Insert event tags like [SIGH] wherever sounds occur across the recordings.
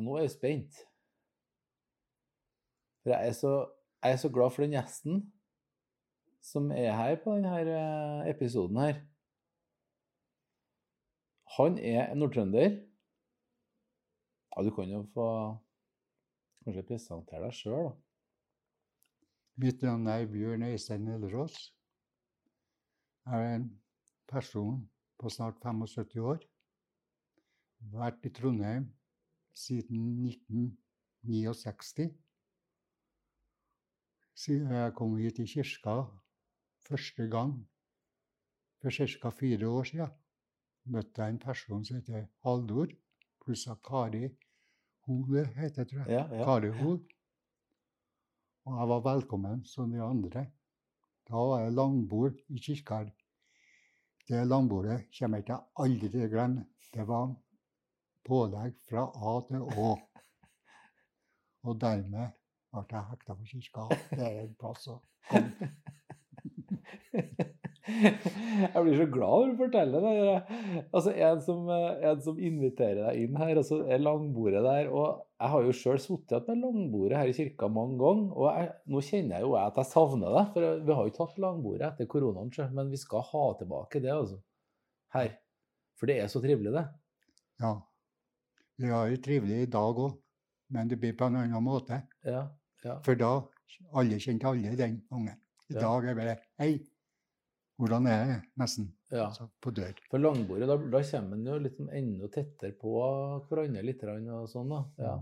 Og nå er jeg spent. For jeg er så, jeg er så glad for den gjesten som er her på denne eh, episoden her. Han er nordtrønder. Ja, du kan jo få kanskje presentere deg sjøl, da. Mitt navn er Bjørn Øystein Ellerås. Jeg er en person på snart 75 år. Vært i Trondheim siden 1969. Siden jeg kom hit i kirka første gang for ca. fire år siden, møtte jeg en person som heter Haldor, pluss av Kari Hole, heter tror jeg. Ja, ja. Kari Hol. Og jeg var velkommen som de andre. Da var det langbord i kirka. Det langbordet kommer jeg ikke aldri til å glemme. Det var pålegg fra A til Å. Og dermed ble jeg hekta på kirka. Det er en plass å komme. Jeg blir så glad når du forteller det. Altså, en som, eh, en som inviterer deg inn her, og så er langbordet der. Og jeg har jo sjøl sittet med langbordet her i kirka mange ganger. Og jeg, nå kjenner jeg jo at jeg savner det. For vi har jo ikke hatt langbordet etter koronaen, men vi skal ha tilbake det, altså. Her. For det er så trivelig, det. Ja. Vi har det trivelig i dag òg, men det blir på en annen måte. Ja, ja. For da alle kjente alle den ungen. I Ja. dag er det Hei, hvordan er det? Nesten. Altså, på dør. For langbordet, da, da kommer en jo sånn enda tettere på hverandre litt og sånn, da. Ja.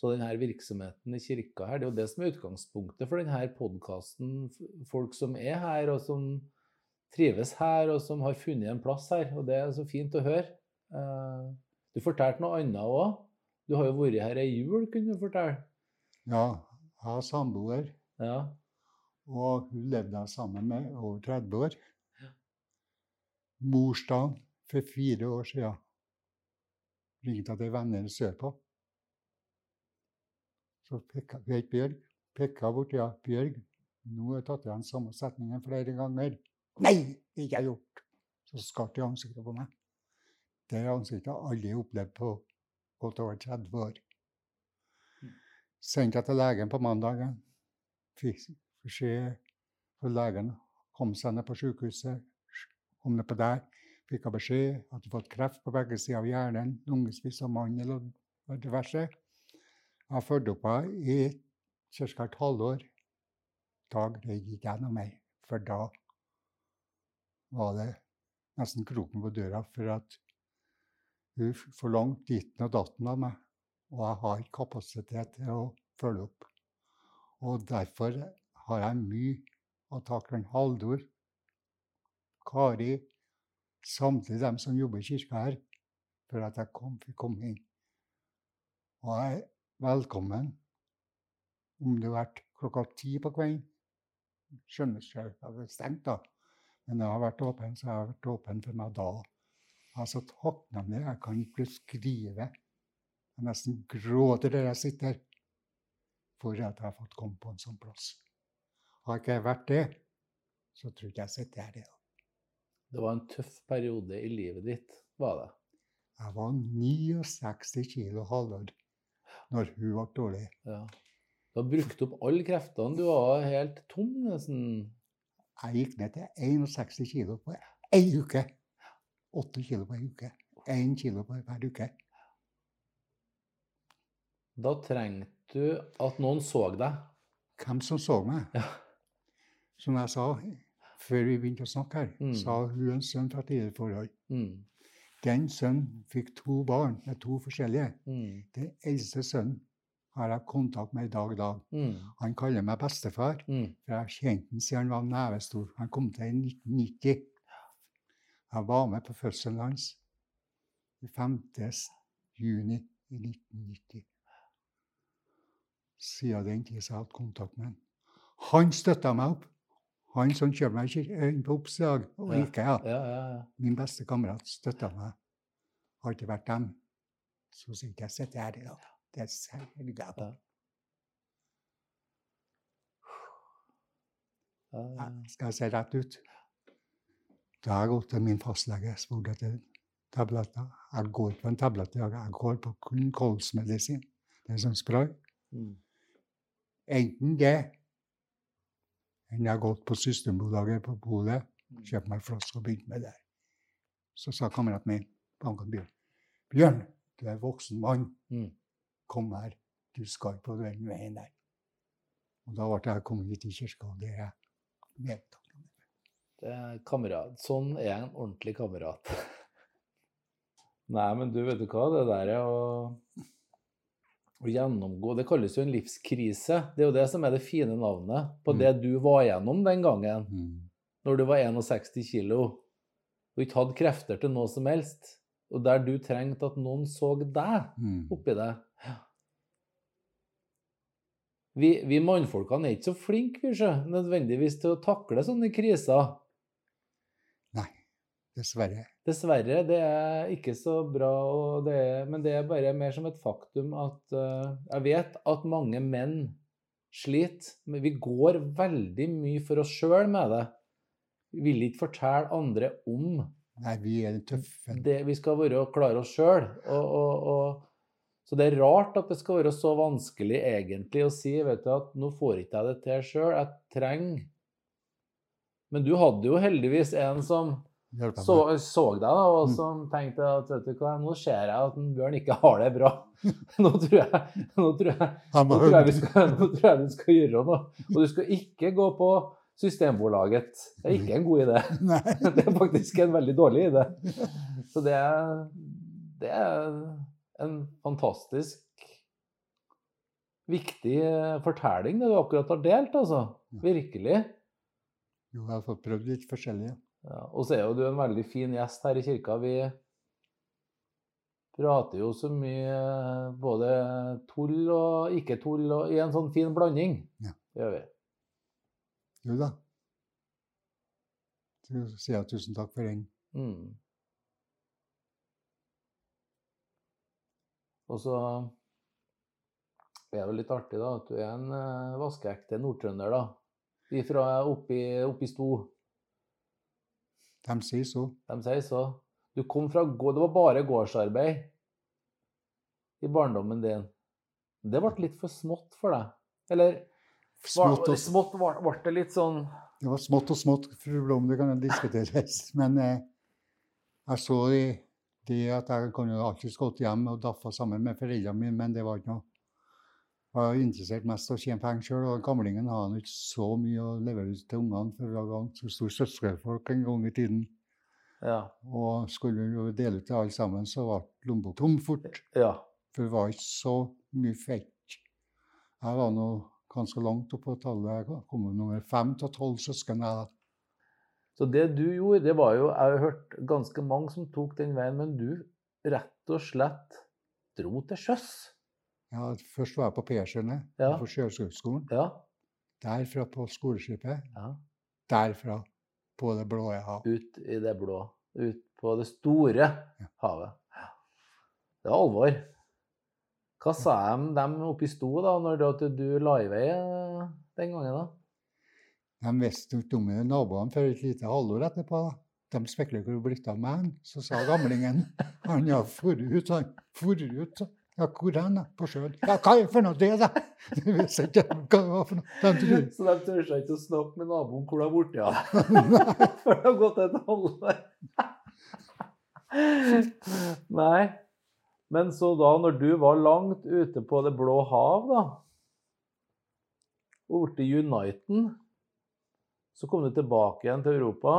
Så denne virksomheten i kirka her, det er jo det som er utgangspunktet for denne podkasten. Folk som er her, og som trives her, og som har funnet en plass her. Og det er så fint å høre. Du fortalte noe annet òg. Du har jo vært her ei jul, kunne du fortelle. Ja, jeg har samboer, Ja. og hun levde jeg sammen med over 30 år. Morsdagen for fire år siden ringte jeg til venner sørpå. Så pekka het Bjørg. Pekka borti ja, Bjørg, nå har jeg tatt igjen samme setningen flere ganger. Nei, ikke jeg gjort! Så skart i ansiktet på meg. Det har jeg aldri opplevd på godt over 30 år. Sendte jeg til legen på mandagen. Fikk beskjed fra legen. Kom seg ned på sykehuset. Kom ned på der. Fikk jeg beskjed at jeg hadde fått kreft på begge sider av hjernen. Lungespiss og mandel og diverse. Jeg har fulgt opp henne i ca. et halvår. Da greide ikke jeg noe mer. For da var det nesten kroken på døra for at hun forlangte ditten og datten av meg. Og jeg har ikke kapasitet til å følge opp. Og derfor har jeg mye å takke en Haldor, Kari, samtlige dem som jobber i kirka her, for at jeg kom, fikk komme inn. Og jeg er velkommen om det har vært klokka ti på kvelden. Skjønner ikke det er stengt, da. Men jeg har vært åpen, så jeg har vært åpen for meg da. Jeg er så takknemlig. Jeg kan ikke beskrive. Jeg nesten gråter der jeg sitter for at jeg har fått komme på en sånn plass. Har ikke jeg vært det, så tror ikke jeg sitter her i dag. Det var en tøff periode i livet ditt, var det. Jeg var 69 kilo halvår når hun ble dårlig. Ja. Du har brukt opp alle kreftene. Du var helt tom, nesten. Jeg gikk ned til 61 kilo på ei uke. 8 kilo på ei uke. 1 kilo per uke. Da trengte du at noen så deg. Hvem som så meg? Ja. Som jeg sa før vi begynte å snakke her, Mm. sa hun en sønn fra tidligere forhold. Mm. Den sønnen fikk to barn med to forskjellige. Mm. Den eldste sønnen har jeg kontakt med i dag dag. Mm. Han kaller meg bestefar, Mm. for jeg har kjent ham siden han var nevestor. Han kom til i 1990. Jeg var med på fødselen hans i 5. juni i 1990. Siden den tid har jeg hatt kontakt med han. Han støtta meg opp. Han som kjørte meg inn på oppdrag, og Ja. ikke jeg. Ja, ja, ja. Min beste kamerat støtta meg. Har ikke vært dem, så sitter jeg sitter her i dag. Det er særlig jeg på. Skal jeg se rett ut? Da har jeg gått til min fastlege tabletter. Går på en tablett. Jeg går på kun kolsmedisin. Det er sånn spray. Mm. Enten det enn jeg har gått på Systembolaget på polet, kjøpt meg en flaske og begynt med det. Så sa kameraten min Ankan Bjørn Bjørn, du er voksen mann. Mm. Kom her. Du skal på den veien der. Og da ble jeg kommet hit i kirka, og det er jeg meget takknemlig for. Det er kamerat. Sånn er en ordentlig kamerat. [LAUGHS] Nei, men du, vet du hva? Det der er å, å gjennomgå Det kalles jo en livskrise. Det er jo det som er det fine navnet på Mm. det du var gjennom den gangen, Mm. når du var 61 kilo og ikke hadde krefter til noe som helst, og der du trengte at noen så deg Mm. oppi det. Vi, vi mannfolkene er ikke så flinke, vi, nødvendigvis til å takle sånne kriser. Dessverre. Dessverre, det er ikke så bra, og det er, men det er bare mer som et faktum at uh, Jeg vet at mange menn sliter, men vi går veldig mye for oss sjøl med det. Vi vil ikke fortelle andre om Nei, vi er den tøffe. det vi skal være og klare oss sjøl. Så det er rart at det skal være så vanskelig egentlig å si vet du, at nå får ikke jeg det til sjøl, jeg trenger Men du hadde jo heldigvis en som så, så deg, da, og Mm. som tenkte at vet du hva, nå ser jeg at Bjørn ikke har det bra. [LAUGHS] Nå tror jeg, nå tror jeg, nå tror jeg, vi, skal, nå tror jeg du skal gjøre noe. Og du skal ikke gå på Systembolaget. Det er ikke en god idé. [LAUGHS] [LAUGHS] Det er faktisk en veldig dårlig idé. Så det er, det er en fantastisk viktig eh, fortelling det du akkurat har delt, altså. Virkelig. Jo, jeg har fått prøvd litt forskjellige. Ja, og så er jo du en veldig fin gjest her i kirka. Vi prater jo så mye eh, både tull og ikke tull, og i en sånn fin blanding. Ja. Det gjør vi. Jo da. Så sier jeg tusen takk for den. Mm. Og så er det jo litt artig da, at du er en uh, vaskeekte nordtrønder, da. Fra oppi, oppi Sto. De sier så. De sier så. Du kom fra gård Det var bare gårdsarbeid i barndommen din. Det ble litt for smått for deg? Eller Smått og, smått ble, ble det litt sånn det var smått og smått, fru Blom, det kan diskuteres. [LAUGHS] Men eh, jeg så det, det at jeg kunne jo alltids gått hjem og daffa sammen med foreldrene mine, men det var ikke noe Var interessert mest i å tjene penger sjøl, og gamlingen har ikke så mye å levere ut til ungene, for vi var så stor søskenfolk en gang i tiden. Ja. Og skulle vi jo dele ut til alle sammen, så ble lommeboka tom fort. ja. For det var ikke så mye fett. Jeg var nå ganske langt oppe på tallet. Jeg kom nummer fem til tolv søsken. Så det du gjorde, det var jo Jeg har hørt ganske mange som tok den veien, men du rett og slett dro til sjøs. Ja, først var jeg på Persjøene, Ja. på Sjøhøgskolen. Ja. Derfra på skoleskipet. ja. Derfra på det blå hav. Ut i det blå. Ut på det store Ja. havet. Det var alvor. Hva sa de dem oppe i Sto da, når du, at du la i vei eh, den gangen? da? De visste ikke om det, naboene før et lite halvår etterpå. da. De spekulerte hvor det blitt av meg. Så sa gamlingen [LAUGHS] Han har dratt ut, han. Dratt ut. Ja, hvor er han? da? På sjøen. Ja, hva er det for noe det, da? [LAUGHS] Du visste ikke hva det var for noe. [LAUGHS] Så de tør seg ikke å snakke med naboen hvor det har blitt av. [LAUGHS] For det har gått et halvår. Nei. Men så da, når du var langt ute på det blå hav, da, og ble i Uniten, så kom du tilbake igjen til Europa.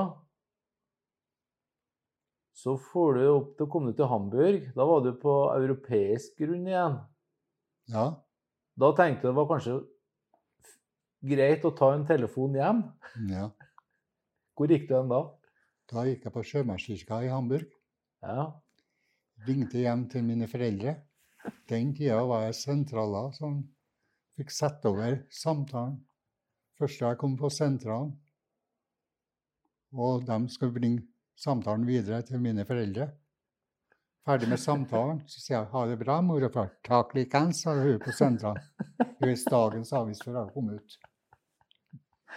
Så får du opp, til kom du til Hamburg. Da var du på europeisk grunn igjen. Ja. Da tenkte du det var kanskje greit å ta en telefon hjem. ja. Hvor gikk du hen da? Da gikk jeg på Sjømannskirka i Hamburg. Ja. Ringte hjem til mine foreldre. Den tida var jeg sentraler som fikk sette over samtalen. Første jeg kom på sentralen. Og de skulle bringe samtalen videre til mine foreldre. Ferdig med samtalen, så sier jeg 'ha det bra, mor og far'. 'Takk likeens', har hun på sentralen. Hvis dagens avis har kommet kom ut.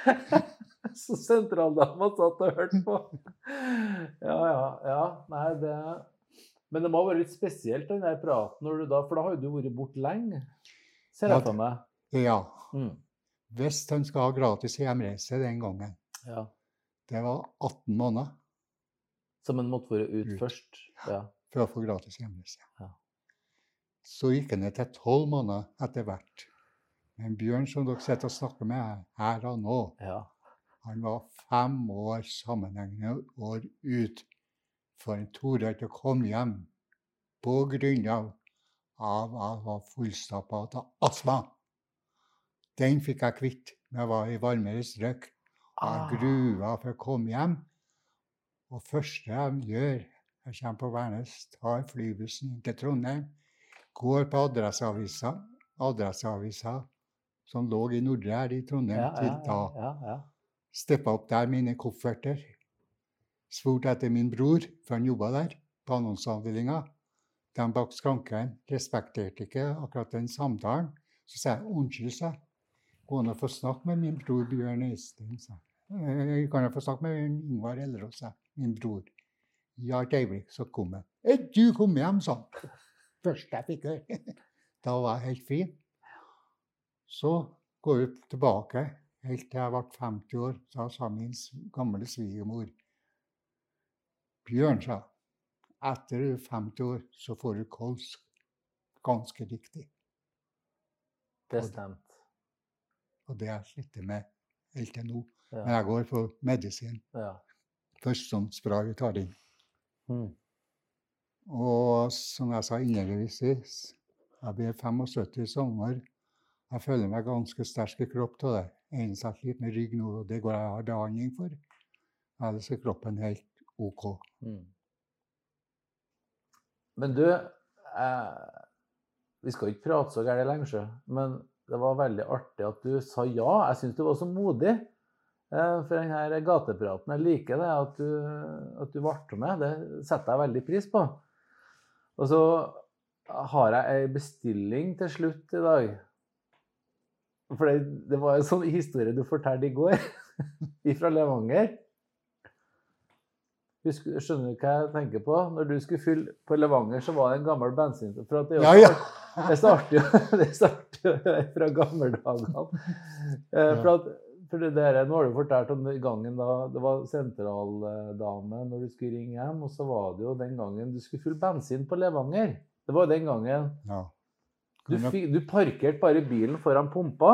[LAUGHS] Så sentraldama satt og hørte på. Ja, ja, ja. Nei, det Men det må være litt spesielt, den der praten, når du da, for da har jo du vært borte lenge. Ser jeg for meg. Ja. Mm. Hvis han skal ha gratis hjemreise den gangen, Ja. det var 18 måneder Som en måtte være ut Ut. først. Ja. for å få gratis hjemreise. Ja. Så gikk han ned til 12 måneder etter hvert. Men Bjørn, som dere sitter og snakker med her og nå, ja. han var fem år sammenhengende år ut. For han torde ikke å komme hjem på grunn av av at han var fullstappa av astma. Den fikk jeg kvitt når jeg var i varmere strøk. Jeg Ah. grua for å komme hjem. Og første jeg gjør Jeg kommer på Værnes, tar flybussen inn til Trondheim, går på Adresseavisa, Adresseavisa som lå i Nordre her i Trondheim Ja, til da. ja, ja, ja. Steppa opp der mine kofferter. Spurte etter min bror, for han jobba der, på annonseavdelinga. De bak skranken respekterte ikke akkurat den samtalen. Så sa jeg unnskyld, sa jeg. Gå an å få snakke med min bror Bjørn Øystein, sa jeg. «Eh, Kan jeg få snakke med Ingvar Ellerås, jeg. Min bror. Ja, et øyeblikk, så kom jeg. Er Du kom hjem, sa han. [LAUGHS] Først jeg fikk høre. [LAUGHS] Da var jeg helt fri. Så går vi tilbake helt til jeg ble 50 år. Da sa min gamle svigermor Bjørn, sa etter du er 50 år, så får du kols. Ganske riktig. Bestemt. Og det har jeg slitt med helt til nå. Men jeg går på medisin. ja. Først som spray vi tar. Mm. Og som jeg sa innledningsvis, jeg blir 75 i sommer. Jeg føler meg ganske sterk i kropp av det. Eneste jeg sliter med rygg nå, og det går jeg har behandling for. Ellers er kroppen helt OK. Mm. Men du, eh, vi skal ikke prate så gærent lenger, men det var veldig artig at du sa ja. Jeg syns du var så modig eh, for denne gatepraten. Jeg liker det at du, at du ble med. Det setter jeg veldig pris på. Og så har jeg ei bestilling til slutt i dag. For det, det var en sånn historie du fortalte i går, [LAUGHS] fra Levanger. Husk, skjønner du hva jeg tenker på? Når du skulle fylle på Levanger, så var det en gammel bensin... For at det, Ja, ja. [LAUGHS] det starter jo det starter jo [LAUGHS] fra gammeldagene. Eh, For, at, for det der, nå har du fortalt om gangen da det var sentraldame når du skulle ringe hjem, og så var det jo den gangen du skulle fylle bensin på Levanger. Det var den gangen ja. du, du parkerte bare bilen foran pumpa,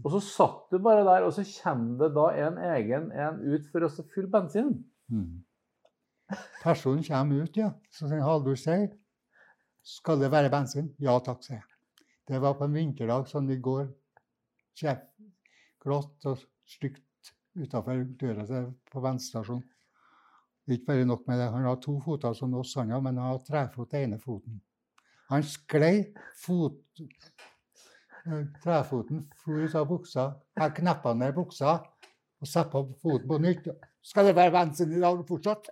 og så satt du bare der, og så kommer det da en egen en ut for å fylle bensin. Mm. Personen kommer ut, ja. Så sier Haldor sier Skal det være bensin? Ja takk, sier jeg. Det var på en vinterdag som i går. Grått og stygt utafor døra til på bensinstasjonen. Ikke bare nok med det, han har to foter som oss, han men han har trefot til ene foten. Han sklei fot... eh, Trefoten for ut av buksa. Jeg kneppa ned buksa og satte på foten på nytt. Skal det være bensin i dag fortsatt?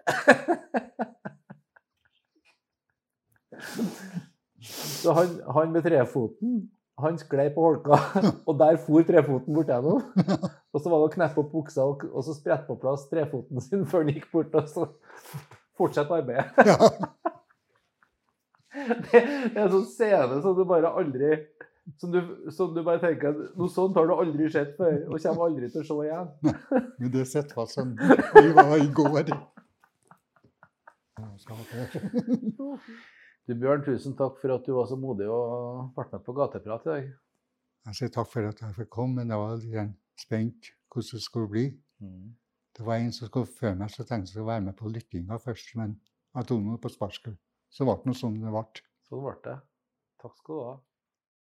Så han, han med trefoten, han sklei på holka, [LAUGHS] og der for trefoten bort gjennom. Og så var det å kneppe opp buksa og, og så sprette på plass trefoten sin før han gikk bort, og så fortsette arbeidet. [LAUGHS] Ja. [LAUGHS] Det, det er en sånn scene som du bare aldri som du, som du bare tenker at noe sånt har du aldri sett før, og kommer aldri til å se igjen. Men det sitter fast som vi var i går. Du Bjørn, tusen takk for at du var så modig og ble med på gateprat i dag. Jeg sier takk for at jeg fikk komme, men jeg var litt spent hvordan det skulle bli. Det var en som skulle før meg, så tenkte jeg skulle være med på lyttinga først, men jeg tok noe på sparket. Så ble det noe sånn det ble. Sånn ble det. Takk skal du ha.